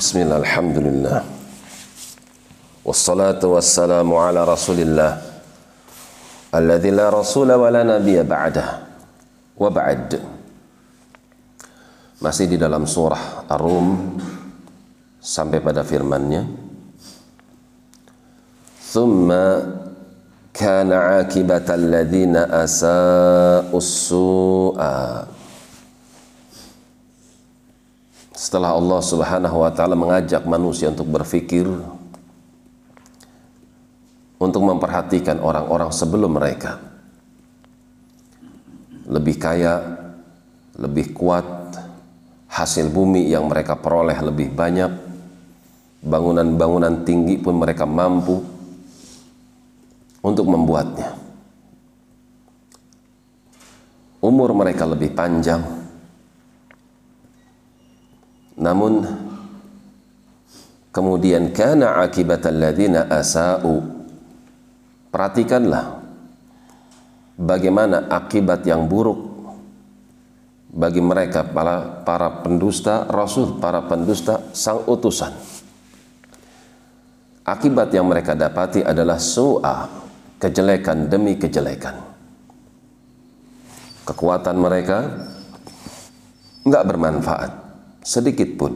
بسم الله الحمد لله والصلاة والسلام على رسول الله الذي لا رسول ولا نبي بعده وبعد masih di dalam surah Ar-Rum sampai pada firman-Nya thumma kana akibata alladhina asa'u su'a setelah Allah Subhanahu wa taala mengajak manusia untuk berfikir untuk memperhatikan orang-orang sebelum mereka lebih kaya, lebih kuat, hasil bumi yang mereka peroleh lebih banyak, bangunan-bangunan tinggi pun mereka mampu untuk membuatnya. Umur mereka lebih panjang, namun kemudian kana akibat alladzina asa'u. Perhatikanlah bagaimana akibat yang buruk bagi mereka para para pendusta rasul para pendusta sang utusan. Akibat yang mereka dapati adalah su'a kejelekan demi kejelekan. Kekuatan mereka enggak bermanfaat sedikit pun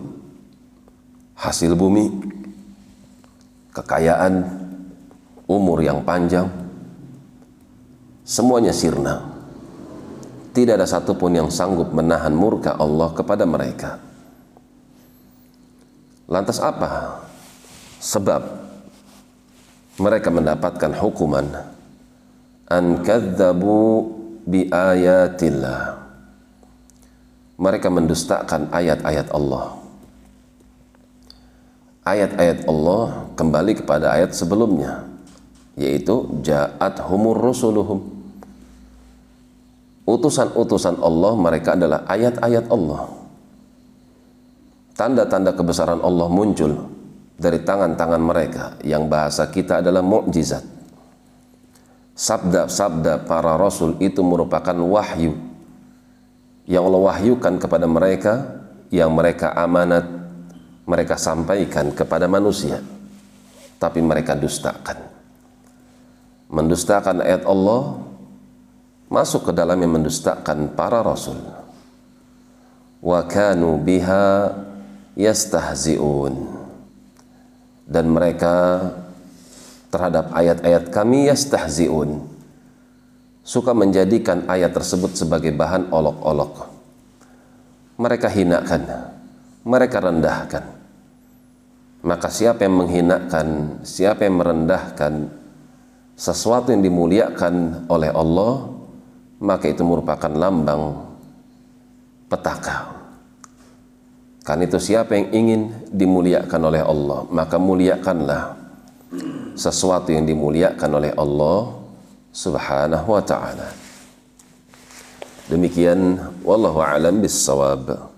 hasil bumi, kekayaan, umur yang panjang, semuanya sirna. Tidak ada satupun yang sanggup menahan murka Allah kepada mereka. Lantas apa? Sebab mereka mendapatkan hukuman an kadzabu bi ayatillah mereka mendustakan ayat-ayat Allah. Ayat-ayat Allah kembali kepada ayat sebelumnya, yaitu ja'at humur rusuluhum. Utusan-utusan Allah mereka adalah ayat-ayat Allah. Tanda-tanda kebesaran Allah muncul dari tangan-tangan mereka yang bahasa kita adalah mukjizat. Sabda-sabda para rasul itu merupakan wahyu yang Allah wahyukan kepada mereka yang mereka amanat mereka sampaikan kepada manusia. Tapi mereka dustakan. Mendustakan ayat Allah masuk ke dalam yang mendustakan para rasul. Wa kanu biha yastahzi'un. Dan mereka terhadap ayat-ayat kami yastahzi'un suka menjadikan ayat tersebut sebagai bahan olok-olok. Mereka hinakan, mereka rendahkan. Maka siapa yang menghinakan, siapa yang merendahkan sesuatu yang dimuliakan oleh Allah, maka itu merupakan lambang petaka. Kan itu siapa yang ingin dimuliakan oleh Allah, maka muliakanlah sesuatu yang dimuliakan oleh Allah subhanahu wa ta'ala. Demikian wallahu alam bis sawab.